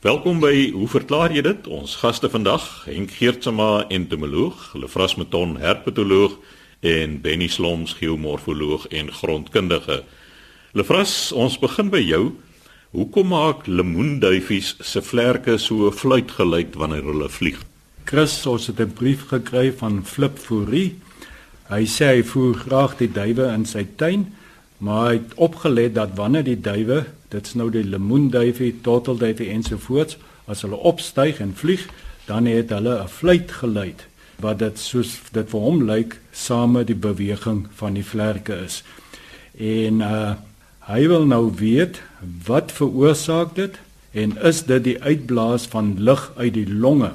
Welkom by Hoe verklaar jy dit? Ons gaste vandag, Henk Geertsma, entomoloog, Lefras Meton, herpetoloog en Benny Sloms, geomorfoloog en grondkundige. Lefras, ons begin by jou. Hoekom maak lemoenduifies se vlerke so fluitgeluid wanneer hulle vlieg? Chris, ons het 'n brief gekry van Flip Fourie. Hy sê hy voer graag die duwe in sy tuin, maar hy het opgelet dat wanneer die duwe dit's nou die lemoenduifie, tortelduifie ensovoorts, as hulle opstyg en vlieg, dan het hulle 'n fluit geluid wat dit soos dit vir hom lyk saam met die beweging van die vlerke is. En uh hy wil nou weet wat veroorsaak dit en is dit die uitblaas van lug uit die longe?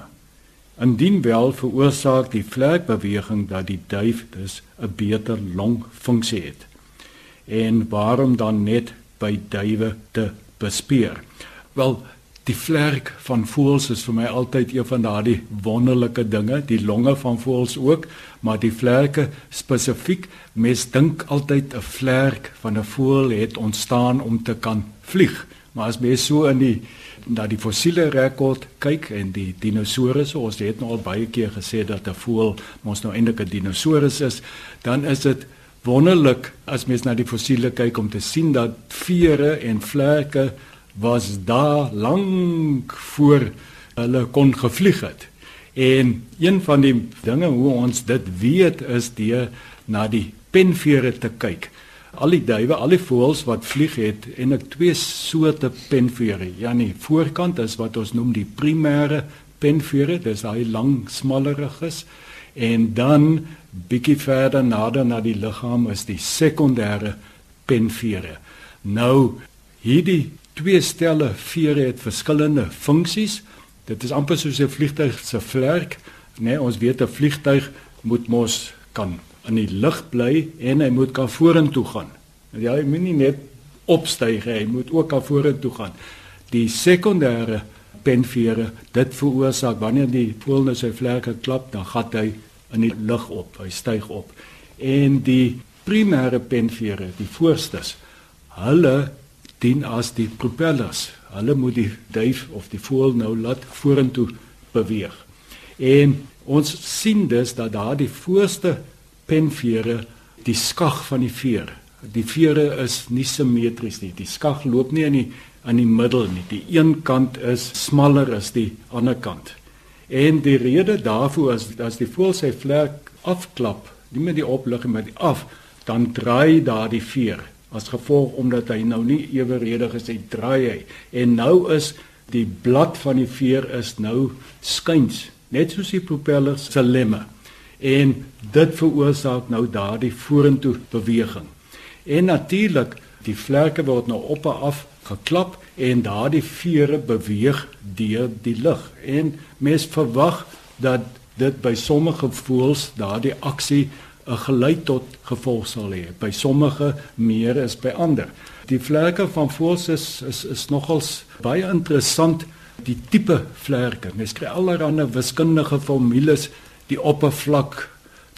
Indien wel veroorsaak die vlerkbeweging dat die duif dus 'n beter longfunksie het. En waarom dan net by duwe te bespeer. Wel, die vlerk van voëls is vir my altyd een van daardie wonderlike dinge, die longe van voëls ook, maar die vlerke spesifiek, mens dink altyd 'n vlerk van 'n voël het ontstaan om te kan vlieg. Maar as mens so in die na die fossiele rekord kyk en die dinosourusse, ons het nou al baie keer gesê dat 'n voël mos nou eintlik 'n dinosourus is, dan is dit wonderlik as mens na die fossiele kyk om te sien dat vere en vlerke was daar lank voor hulle kon gevlieg het. En een van die dinge hoe ons dit weet is deur na die penvere te kyk. Al die duwe, al die voëls wat vlieg het en ek twee soorte penvere. Ja nee, voorkant is wat ons noem die primêre penvere, dis daai lang smalleriges en dan bietjie verder nader na die liggaam is die sekondêre penvere. Nou hierdie twee stelle vere het verskillende funksies. Dit is amper soos 'n vliegtuig se vlerk, né? Nee, ons weet 'n vliegtuig moet mos kan in die lug bly en hy moet kan vorentoe gaan. Ja, hy moet nie net opstyg, hy moet ook kan vorentoe gaan. Die sekondêre penvere, dit veroorsaak wanneer die voël nou sy vlerke klap, dan gat hy in die lug op, hy styg op. En die primêre penvere, die voorstes, hulle dien as die propellers. Hulle moet die duif of die voël nou laat vorentoe beweeg. En ons sien dus dat daardie voorste penvere die skag van die veer. Die vere is nie simmetries nie. Die skag loop nie in die aan die middel nie. Die een kant is smaller as die ander kant. En die rede daarvoor is as die voël sy vlek afklap, nie met die oplig maar die af, dan draai daardie veer as gevolg omdat hy nou nie eweredig is, hy draai hy. En nou is die blad van die veer is nou skuins, net soos die propellers se lemme. En dit veroorsaak nou daardie vorentoe beweging. En natuurlik, die vlerke word nou op en af geklap en daardie vere beweeg deur die lug. En mens verwag dat dit by sommige voëls daardie aksie 'n geluid tot gevolg sal hê. By sommige meer as by ander. Die vlerke van voëls is is, is nogals baie interessant die tipe vlerke. Mens kry allerlei wiskundige formules die oppervlak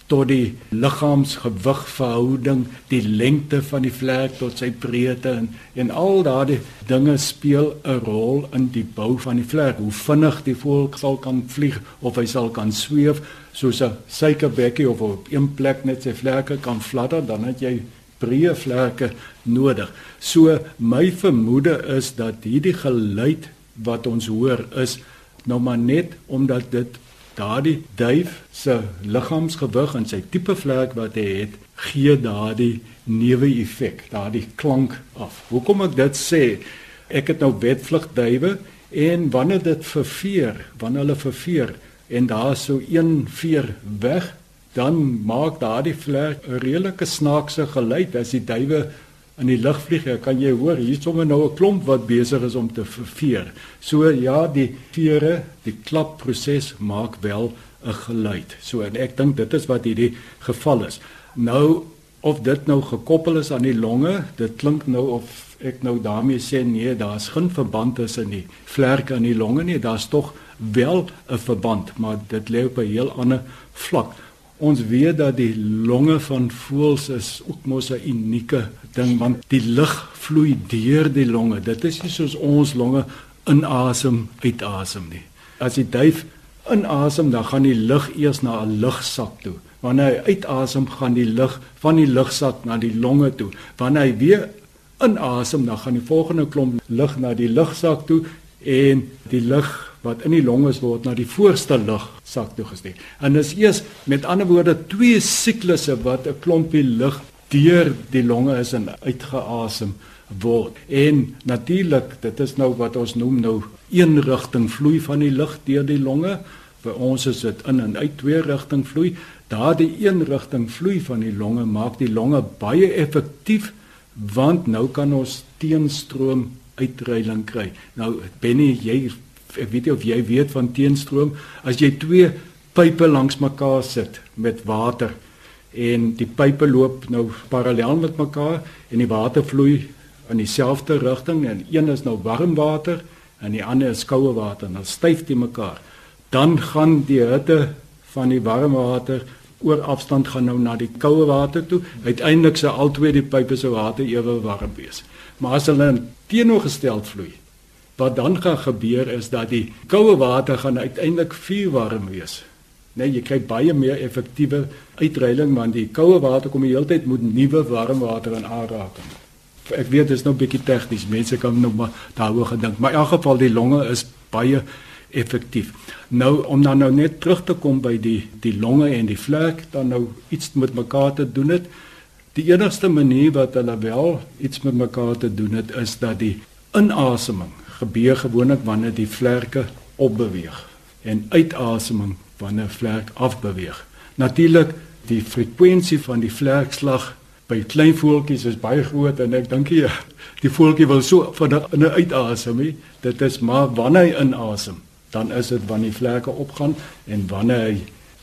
tot die liggaamsgewig verhouding, die lengte van die vlek tot sy breedte en en al daardie dinge speel 'n rol in die bou van die vlek. Hoe vinnig die voël sal kan vlieg of hy sal kan sweef soos 'n suikerbekkie of op een plek net sy vlerke kan fladder, dan het jy breë vlerke nodig. So my vermoede is dat hierdie geluid wat ons hoor is nou maar net omdat dit daardie duif se liggaamsgewig en sy tipe vlek wat hy het, gee daardie neuwe effek, daardie klank af. Hoekom ek dit sê? Ek het nou wetvlug duwe en wanneer dit verveer, wanneer hulle verveer en daar so een veer weg, dan maak daardie vlek 'n redelike snaakse geluid as die duwe in die lug vlieg, kan jy hoor hier sommer nou 'n klomp wat besig is om te verveer. So ja, die vere, die klapproses maak wel 'n geluid. So en ek dink dit is wat hierdie geval is. Nou of dit nou gekoppel is aan die longe, dit klink nou of ek nou daarmee sê nee, daar's geen verband tussen die vlerke in die longe nie, daar's tog wel 'n verband, maar dit lê op 'n heel ander vlak. Ons weet dat die longe van voëls is ook mos 'n unieke ding want die lug vloei deur die longe. Dit is nie soos ons longe inasem, uitasem nie. As die duif inasem, dan gaan die lug eers na 'n lugsak toe. Wanneer hy uitasem, gaan die lug van die lugsak na die longe toe. Wanneer hy weer inasem, dan gaan die volgende klomp lug na die lugsak toe en die lug wat in die longe is word na die voorste lugsak toe gestuur. En dis eers met ander woorde twee siklusse wat 'n klompie lug deur die longe is en uitgeasem word. En natuurlik, dit is nou wat ons noem nou een rigting vloei van die lug deur die longe. Vir ons is dit in en uit twee rigting vloei. Daardie een rigting vloei van die longe maak die longe baie effektief want nou kan ons teenstroom uitreiling kry. Nou Benny, jy ek weet nie of jy weet van teenstroom as jy twee pype langs mekaar sit met water en die pype loop nou parallel met mekaar en die water vloei in dieselfde rigting en een is nou warm water en die ander is koue water en dan styf dit mekaar. Dan gaan die hitte van die warm water oor afstand gaan nou na die koue water toe. Uiteindelik sal albei die pype se water ewe warm wees. Maar as hulle teenoorgestel vloei, wat dan gaan gebeur is dat die koue water gaan uiteindelik vuur warm wees. Nee, jy kry baie meer effektiewe uitreiling want die koue water kom die hele tyd met nuwe warm water in aanraking. Ek weet dit is nou 'n bietjie tegnies. Mense kan nog maar daaroor gedink, maar in elk geval die longe is baie effektief. Nou om dan nou net terug te kom by die die longe en die vlek dan nou iets met mekaar te doen het. Die enigste manier wat hulle wel iets met mekaar te doen het is dat die inaseming gebeur gewoonlik wanneer die vlerke opbeweeg en uitaseming wanneer vlerk afbeweeg. Natuurlik die frekwensie van die vlerkslag by klein voeltjies is baie groot en ek dink jy die voeltjie wil so van 'n uitasem, dit is maar wanneer hy inasem dan is dit wanneer die vlerke opgaan en wanneer hy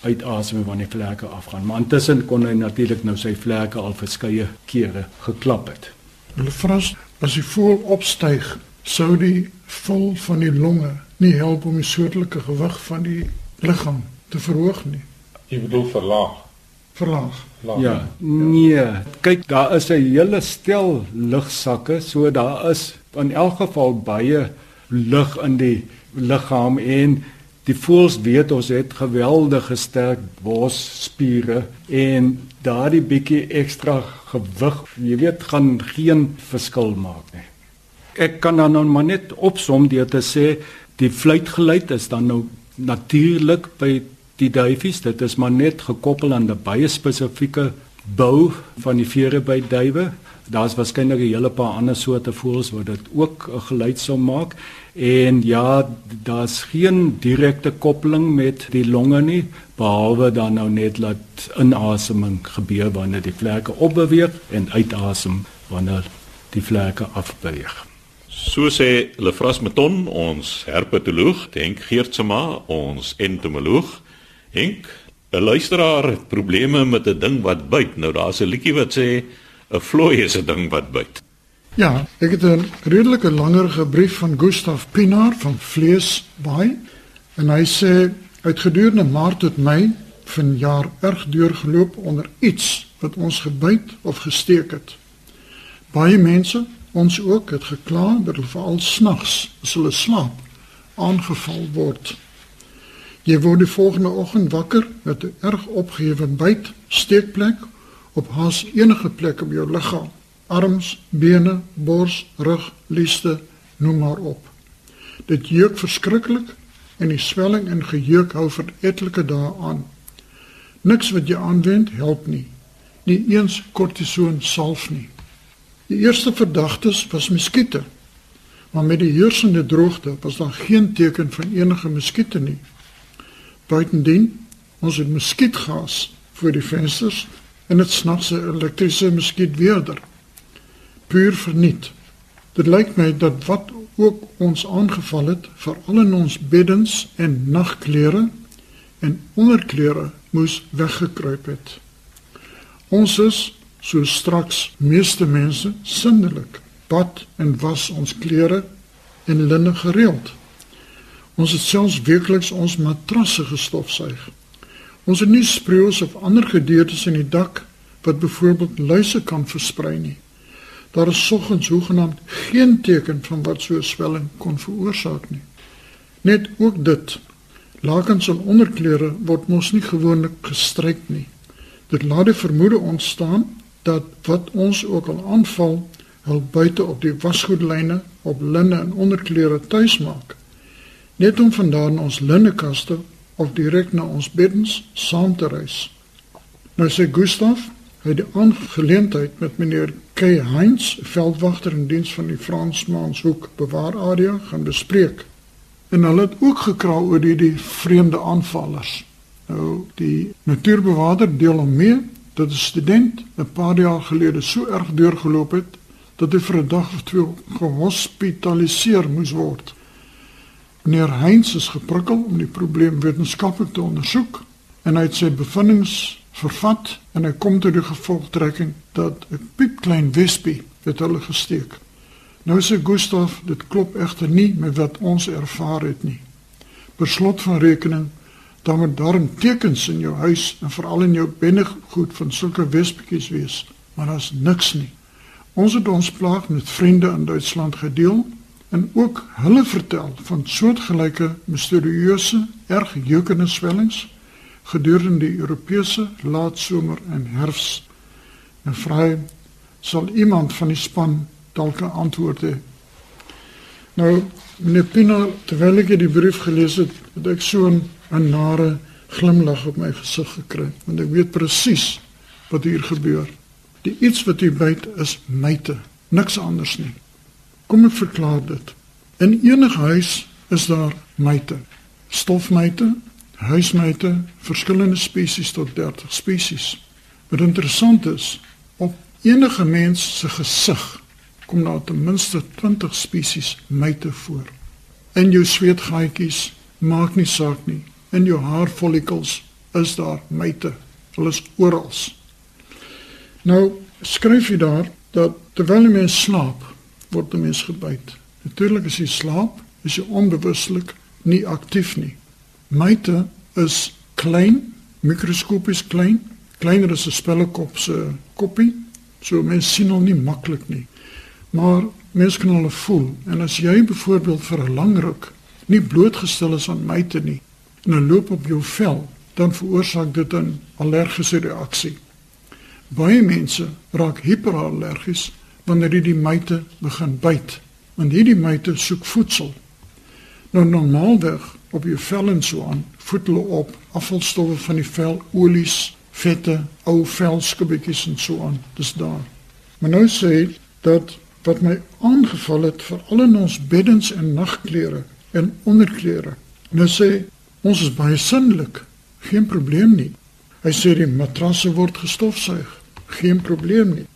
uitasem wanneer die vlerke afgaan. Maar intussen kon hy natuurlik nou sy vlerke al verskeie kere geklap het. Hulle vras as die voel opstyg, sou die vol van die longe nie help om die soortelike gewig van die liggaam te verhoog nie. Jy bedoel verlaag. Verlaag. Laag. Ja, nee, kyk daar is 'n hele stel lugsakke, so daar is in elk geval baie lug in die liggaam en die voels weet ons het geweldige sterk borsspiere en daardie bietjie ekstra gewig, jy weet, gaan geen verskil maak nie. Ek kan dan nou maar net opsom deur te sê die fluitgeluid is dan nou natuurlik by die duifies, dit is maar net gekoppel aan 'n baie spesifieke bou van die vere by duwe. Daar's waarskynlik 'n hele paar ander soorte voëls wat dit ook 'n geluid sou maak En ja, daar's geen direkte koppeling met die longe nie, behalwe dan nou net dat inaseming gebeur wanneer die vlerke opbeweeg en uitasem wanneer die vlerke afbeweeg. So sê Lefras Meton, ons herpetoloog, Henk Geertsma, ons entomoloog. Henk, 'n luisteraar het probleme met 'n ding wat byt. Nou daar's 'n liedjie wat sê 'n vlooi is 'n ding wat byt. Ja, ek het 'n redelike langer brief van Gustaf Pinaar van Vleesbaai en hy sê uit gedurende Maart tot Mei van jaar erg deurgeloop onder iets wat ons gebyt of gesteek het. Baie mense, ons ook, het gekla dat hulle veral snags as hulle slaap aangeval word. Jy word die volgende oggend wakker met 'n erg opgehewe byt, steekplek op haas enige plek op jou liggaam arms, bene, bors, rug, lieste, noem maar op. Dit juk verskriklik en die swelling en gejuk hou vir etlike dae aan. Niks wat jy aanwend help nie. Nie eens kortison salf nie. Die eerste verdagtes was muskiete. Maar met die heersende droogte was daar geen teken van enige muskiete nie. Buitendien, ons het muskietgas voor die vensters en dit snags 'n elektriese muskietweerder puur verniet. Dit lyk my dat wat ook ons aangeval het, veral in ons beddens en nagklere en onderklere moes weggekruip het. Ons is so straks meeste mense sindelik bad en was ons klere en linne gereeld. Ons het selfs weekliks ons matrasse gestofsuig. Ons het nie spreeus of ander gedeeltes in die dak wat byvoorbeeld luise kan versprei nie. Daar is soggens hoegenaamd geen teken van wat so 'n swelling kon veroorsaak nie. Net ook dit. Lakens en onderklere word mos nie gewoonlik gestryk nie. Dit laat die vermoede ontstaan dat wat ons ook al aanval, hul buite op die wasgoedlyne op linne en onderklere tuis maak. Net om vandaan ons linnekaste of direk na ons beddens saam te reis. Nou sê Gustaf, hy het die aangeleentheid met meneer K. Heinz, veldwagter in diens van die Fransmaanshoek bewaar area gaan bespreek. En hulle het ook gekraal oor die, die vreemde aanvallers. Nou die natuurbewaarder deel hom mee dat 'n student 'n paar jaar gelede so erg deurgeloop het dat hy vir 'n dag of twee gehospitaliseer moes word. Meneer Heinz is geprikkel om die probleem wetenskaplik te ondersoek en hy het sy bevindinge vervat en hy kom tot die gevolgtrekking dat 'n piepklein wespie het hulle gesteek. Nou sê Gustaf, dit klop egter nie met wat ons ervaar het nie. Per slot van rekening, dan moet daar 'n tekens in jou huis en veral in jou binnegoed van sulke wespietjies wees, maar daar's niks nie. Ons het ons plaag met vriende in Duitsland gedeel en ook hulle vertel van soortgelyke misterieuse, erg jeukende swellings gedurende die Europese laatsomer en herfs. En vry sal iemand van die span dalk 'n antwoord hê. Nou, meneer Pina, terwyl ek die brief gelees het, het ek so 'n nare glimlag op my gesig gekry, want ek weet presies wat hier gebeur. Die iets wat hier buite is myte, niks anders nie. Kom ek verklaar dit. In enige huis is daar myte. Stofmyte, huismyte, verskillende spesies tot 30 spesies. Wat interessant is, op enige mens se gesig kom daar ten minste 20 spesies myte voor. In jou sweetgaatjies maak nie saak nie. In jou haarfollikels is daar myte. Hulle is oral. Nou skryf jy daar dat terwyl 'n mens slaap, word 'n mens gebyt. Natuurlik as jy slaap, is jy onbewuslik nie aktief nie. Myte is klein, mikroskopies klein, kleiner as 'n spellekop se koppie. So mense sien hom nie maklik nie. Maar mense kan hulle voel en as jy byvoorbeeld vir 'n lang ruk nie blootgestel is aan myte nie en dan loop op jou vel, dan veroorsaak dit 'n allergiese reaksie. Baie mense raak hiperallergies wanneer hulle die myte begin byt, want hierdie myte soek voedsel. Nou normaalweg op jou vel en so aan, voed hulle op afvalstowwe van die vel, olies, vette, ou velskibbetjies en so aan. Dis daar. Maar nou sê dat wat my aangeval het veral in ons beddens en nagklere en onderklere. Nou sê ons is baie sindelik, geen probleem nie. Hy sê die matrasse word gestofsuig, geen probleem nie.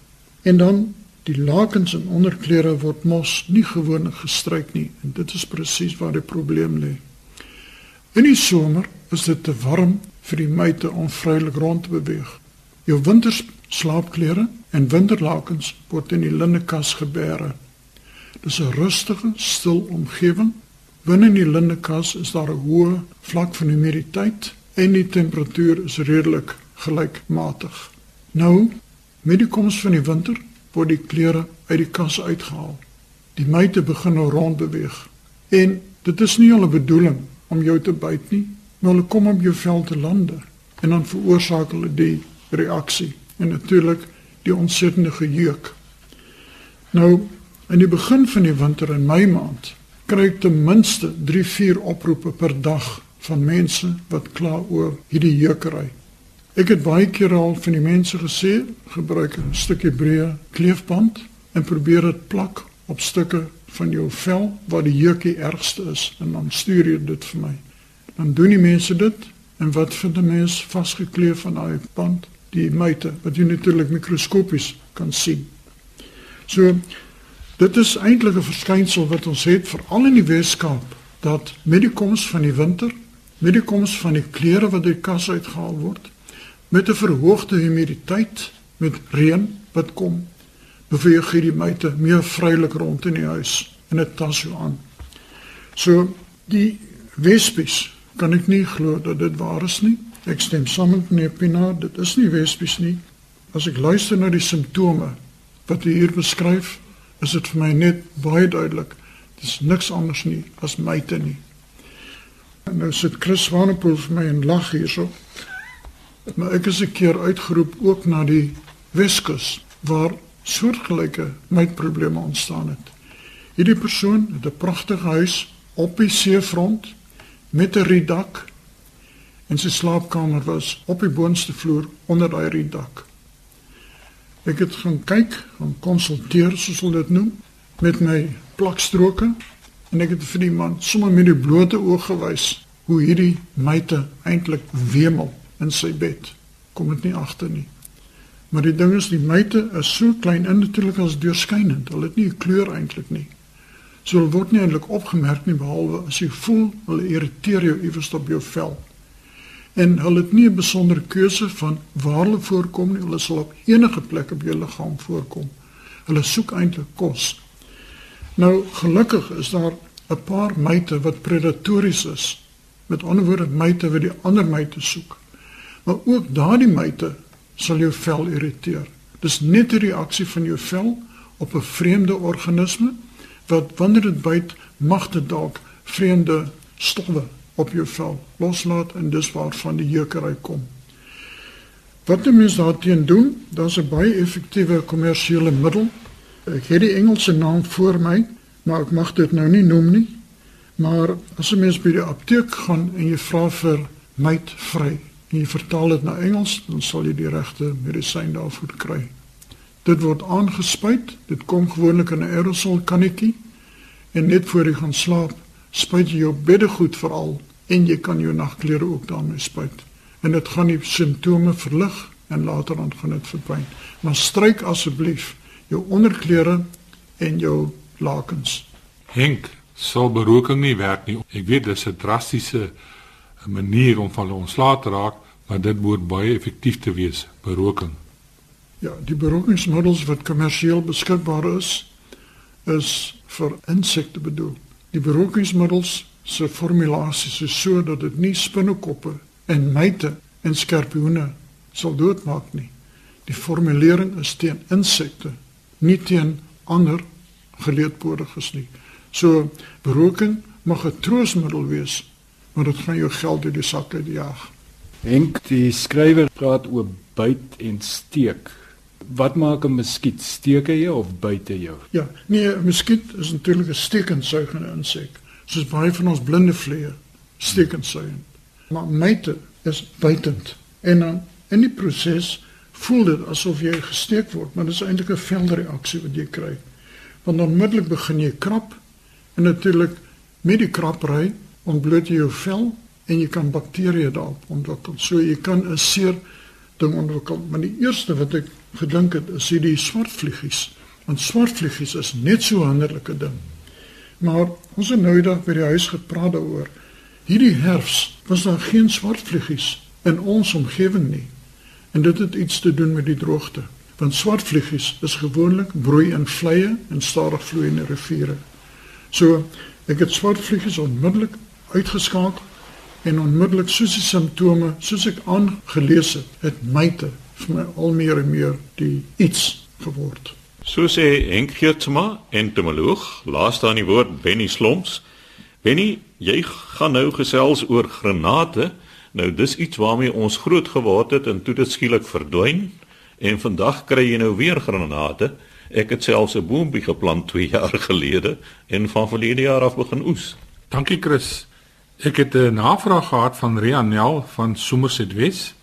En dan die lakens en onderklere word mos nie gewoonlik gestryk nie en dit is presies waar die probleem lê. In die somer is dit te warm vir die myte om vrylik rond te beweeg. Jou winters slaapklere en winterlakens word in die linnekas gebeere. Dis 'n rustige, stil omgewing. Binne in die linnekas is daar 'n hoë vlak van humiditeit en die temperatuur is redelik gelykmatig. Nou, met die koms van die winter, word die klere uit die kas uitgehaal. Die myte begin nou rond beweeg. En dit is nie hulle bedoeling om jou te byt nie, maar hulle kom op jou vel te lande en dan veroorsaak hulle die reaksie en natuurlik die ontsettende gejeuk. Nou in die begin van die winter in Mei maand kry ek ten minste 3-4 oproepe per dag van mense wat kla oor hierdie jeukery. Ek het baie keer al van die mense gesê, gebruik 'n stukkie breë kleefband en probeer dit plak op stukke van jou vel waar die jeukie ergste is en dan stuur jy dit vir my. Dan doen die mense dit en wat vind 'n mens vasgekleef aan daai band? Die myte wat jy natuurlik mikroskopies kan sien. So dit is eintlik 'n verskynsel wat ons het veral in die Weskaap dat met die koms van die winter, met die koms van die klere wat uit die kas uitgehaal word, met 'n verhoogde humiditeit, met reën wat kom, beweeg hierdie myte meer vrylik rond in die huis en dit tas so aan. So die wespies kan ek nie glo dat dit waar is nie. Ek stem saam met meneer Pinaar, dit is nie wespies nie. As ek luister na die simptome, wat u hier beskryf, is dit vir my net baie duidelik. Dis niks anders nie as myte nie. En nou sit Chris Swanepoel vir my en lag hierso. Maar ek is 'n keer uitgeroep ook na die Weskus waar soortgelyke mytprobleme ontstaan het. Hierdie persoon het 'n pragtige huis op die seefront met 'n rietdak en sy slaapkamer was op die boonste vloer onder daai rietdak. Ek het gaan kyk, gaan konsulteer soos hulle dit noem met my plakstroke en ek het vir die man sommer met die blote oog gewys hoe hierdie myte eintlik wemel in sy bed. Kom dit nie agter nie. Maar die ding is die myte is so klein en natuurlik as deurskynend. Hulle het nie 'n kleur eintlik nie. So hulle word nie eintlik opgemerk nie behalwe as jy voel hulle irriteer jou iewers op jou vel en hulle het nie 'n besondere keuse van waar hulle voorkom nie. Hulle sal op enige plek op jou liggaam voorkom. Hulle soek eintlik kos. Nou gelukkig is daar 'n paar myte wat predatories is. Met ander woorde myte wat die ander myte soek. Maar ook daardie myte sal jou vel irriteer. Dis net 'n reaksie van jou vel op 'n vreemde organisme wat wanneer dit byt mag dit dalk vreemde stowwe op jou vel loslaat en dis waarvan die jeukery kom. Wat die mens daarteen doen, daar's 'n baie effektiewe kommersiële middel. Ek het die Engelse naam voor my, maar ek mag dit nou nie noem nie. Maar as 'n mens by die apteek gaan en jy vra vir myt vry en jy vertaal dit na Engels, dan sal jy die regte medisyn daarvoor kry. Dit word aangespuit. Dit kom gewoonlik in 'n aerosol kannetjie en net voor jy gaan slaap, spuit jy jou beddegoed veral en jy kan jou nagklere ook daarmee spuit. En dit gaan die simptome verlig en later dan gaan dit verdwyn. Maar stryk asseblief jou onderklere en jou lakens. Henk, sal beroking nie werk nie. Ek weet dis 'n drastiese manier om van ontslae te raak, maar dit moet baie effektief te wees, beroking. Ja, die berokingsmiddels wat kommersieel beskikbaar is, is vir insekte bedoel. Die berokingsmiddels se formulasie is so dat dit nie spinnekoppe en myte en skorpioene sal doodmaak nie. Die formulering is teen insekte, nie teen ander geleedpodiges nie. So beroking mag 'n troosmiddel wees, maar dit gaan jou geld uit die sak uit jaag. Henk die skrywer praat oor byt en steek. Wat maak 'n muskiet? Steek hy jou of byt hy jou? Ja, nee, 'n muskiet is natuurlik 'n steekendsuigende insek soos baie van ons blinde vliee stekend suigend. Maar myte is buitend en dan in die proses voel dit asof jy gesteek word, maar dit is eintlik 'n veldreaksie wat jy kry. Want onmiddellik begin jy krap en natuurlik met die krapry ontbloot jy jou vel en jy kan bakterieë daarop ontwikkel. So jy kan 'n seer ding ontwikkel. Maar die eerste wat ek gedink het is hierdie swartvliegies. Want swartvliegies is net so wonderlike ding. Maar ons het nou eendag by die huis gepraat daaroor. Hierdie herfs was daar geen swartvliegies in ons omgewing nie. En dit het iets te doen met die droogte. Want swartvliegies is gewoonlik broei in vleie en stadig vloeiende riviere. So ek het swartvliegies onmiddellik uitgeskakel en onmiddellik soos die simptome soos ek aangelees het, het myte vir my al meer en meer die iets geword. So sê Henk Geertsma, entomoloog, laaste aan die woord Benny Slomps. Benny, jy gaan nou gesels oor granate. Nou dis iets waarmee ons groot geword het en toe dit skielik verdwyn en vandag kry jy nou weer granate. Ek het selfs 'n boontjie geplant 2 jaar gelede en van verlede jaar af begin oes. Dankie Chris. Ek het 'n navraag gehad van Rianel van Somerset Wes.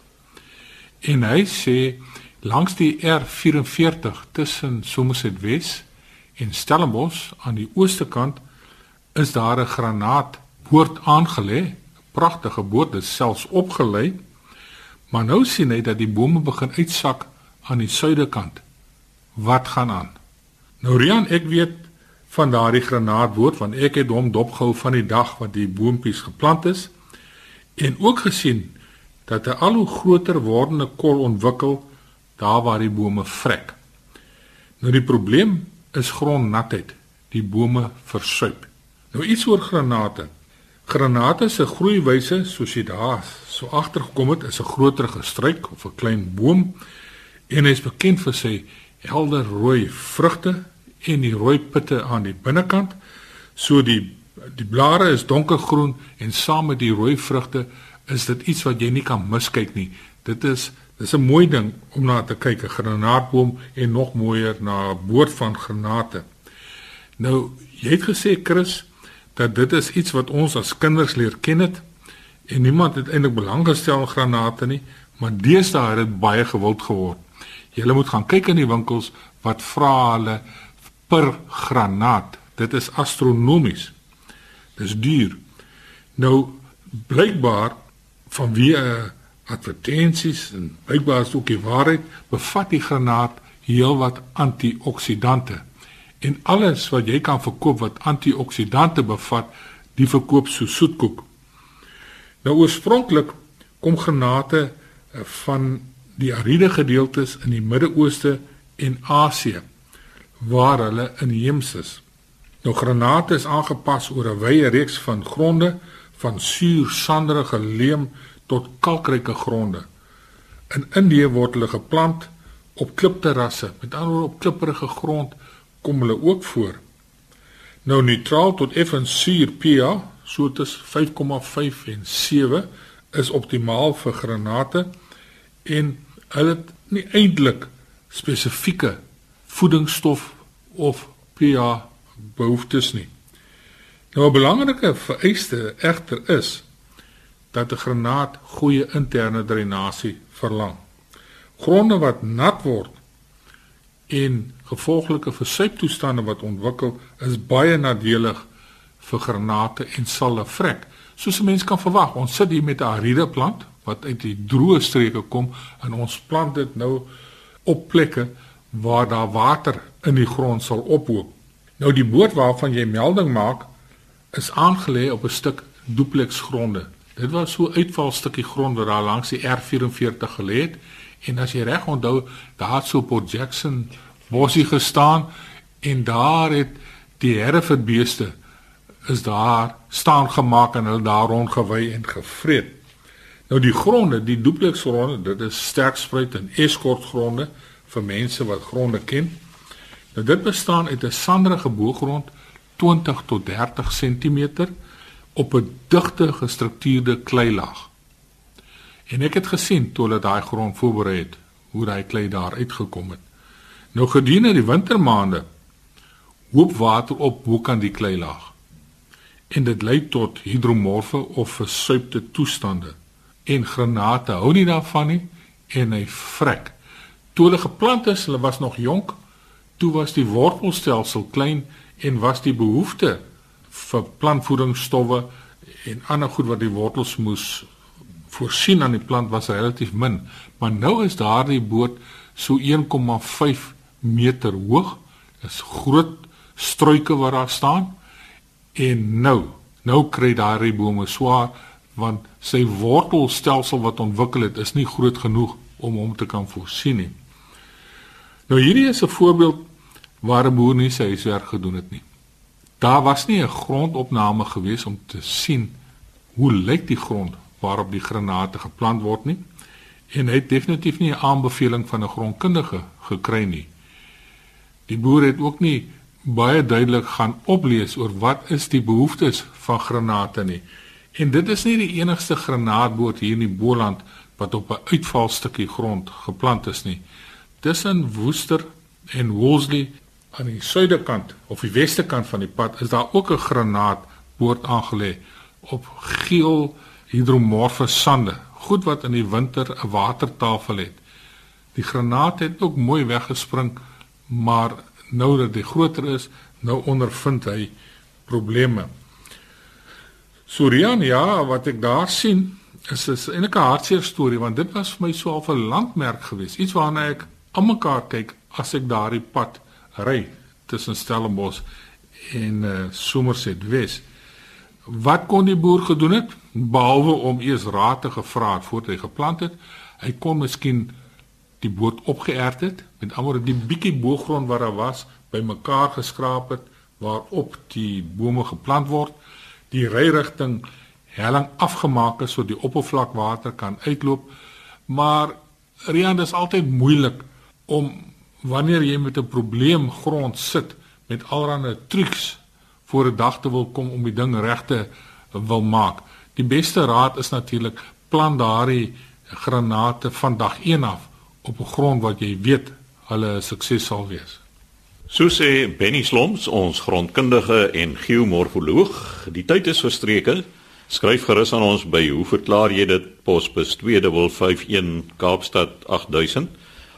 En hy sê Langs die R44 tussen Somerset Wes en Stellenbosch aan die ooste kant is daar 'n granaatpoort aangelê. 'n Pragtige boord, dit selfs opgelei. Maar nou sien hy dat die bome begin uitsak aan die suidekant. Wat gaan aan? Nou Rian, ek weet van daardie granaatboord want ek het hom dopgehou van die dag wat die boontjies geplant is en ook gesien dat 'n al hoe groter wordende kol ontwikkel daar waar die bome vrek. Nou die probleem is grondnatheid. Die bome versuip. Nou iets oor granate. Granate se groeiwyse, soos jy daar so agtergekom het, is 'n groter gestruik of 'n klein boom en hy is bekend vir sy helder rooi vrugte en die rooi pitte aan die binnekant. So die die blare is donkergroen en saam met die rooi vrugte is dit iets wat jy nie kan miskyk nie. Dit is dis 'n mooi ding om na te kyk, 'n granaatboom en nog mooier na 'n boord van granate. Nou, jy het gesê Chris dat dit is iets wat ons as kinders leer ken het en niemand het eintlik belang gestel in granate nie, maar deesdae het dit baie gewild geword. Jy moet gaan kyk in die winkels wat vra hulle per granaat. Dit is astronomies. Dis duur. Nou blykbaar vanweë advertensies en blykbaar is ook die waarheid bevat die granaat heelwat antioksidante. En alles wat jy kan verkoop wat antioksidante bevat, die verkoop so soetkoek. Nou oorspronklik kom granate eh, van die ariede gedeeltes in die Midde-Ooste en Asië waar hulle inheems is. Nou granate is aangepas oor 'n wye reeks van gronde van suur sanderige leem tot kalkryke gronde. In Indië word hulle geplant op klipterrasse, met ander op klipprige grond kom hulle ook voor. Nou neutraal tot effens suur pH, so tussen 5,5 en 7 is optimaal vir granate en hulle het nie eintlik spesifieke voedingsstof of pH behoeftes nie. Nou 'n belangrike vereiste egter is dat 'n granaat goeie interne drenasie verlang. Gronde wat nat word en gevolglike versuiptoestande wat ontwikkel is baie nadelig vir granate en sal vrek. Soos 'n mens kan verwag, ons sit hier met 'n ariede plant wat uit die droë streke kom en ons plant dit nou op plekke waar daar water in die grond sal ophoop. Nou die boot waarvan jy melding maak is aangelê op 'n stuk duplex gronde. Dit was so 'n uitvalstukkie grond wat daar langs die R44 gelê het en as jy reg onthou, daar het so Port Jackson bosie gestaan en daar het die herfordbeeste is daar staan gemaak en hulle daar rondgewy en gevreet. Nou die gronde, die duplex gronde, dit is sterk spruit en eskort gronde vir mense wat gronde ken. Nou dit bestaan uit 'n sanderige boogrond 20 tot 30 cm op 'n digte gestruktureerde kleilaag. En ek het gesien toe hulle daai grond voorberei het, hoe daai klei daar uitgekom het. Nou gedurende die wintermaande hoop water op bo kan die kleilaag. En dit lei tot hidromorfe of versuipte toestande. En granate hou nie daarvan nie en hy vrek. Toe hulle geplant is, hulle was nog jonk, toe was die wortelstelsel klein en was die behoefte vir plantvoedingsstowwe en ander goed wat die wortels moes voorsien aan die plant was relatief min. Maar nou is daardie boot so 1,5 meter hoog. Dis groot struike wat daar staan. En nou, nou kry daardie bome swaar want sy wortelstelsel wat ontwikkel het is nie groot genoeg om hom te kan voorsien nie. Nou hierdie is 'n voorbeeld waar 'n boer nie sy huiswerk gedoen het nie. Daar was nie 'n grondopname gewees om te sien hoe lyk die grond waarop die granate geplant word nie en hy het definitief nie 'n aanbeveling van 'n grondkundige gekry nie. Die boer het ook nie baie duidelik gaan oplees oor wat is die behoeftes van granate nie. En dit is nie die enigste granaatboot hier in die Boland wat op 'n uitvalstukkie grond geplant is nie. Tussen Woester en Wolseley aan die suidekant of die westekant van die pad is daar ook 'n granaatboord aangelê op geel hidromorfe sande, goed wat in die winter 'n watertafel het. Die granaat het ook mooi weggespring, maar nou dat dit groter is, nou ondervind hy probleme. Surian, ja, wat ek daar sien, is is eintlik 'n hartseer storie want dit was vir my so 'n landmerk geweest, iets waarna ek almekaar kyk as ek daardie pad ry tussen Stellenbosch en uh, Somerset Wes. Wat kon die boer gedoen het behalwe om eers raad te gevra voordat hy geplant het? Hy kon miskien die boot opgeërd het met almal die bietjie boogrond wat daar was bymekaar geskraap het waarop die bome geplant word, die ryrigting helling afgemaak het sodat die oppervlakwater kan uitloop. Maar Rian, dit is altyd moeilik om wanneer jy met 'n probleem grond sit met allerlei trucs voor 'n dag te wil kom om die ding regte wil maak. Die beste raad is natuurlik plan daardie granate van dag 1 af op 'n grond wat jy weet hulle sukses sal wees. So sê Benny Sloms, ons grondkundige en geomorfoloog, die tyd is verstreke. Skryf gerus aan ons by hoe verklaar jy dit posbus 2551 Kaapstad 8000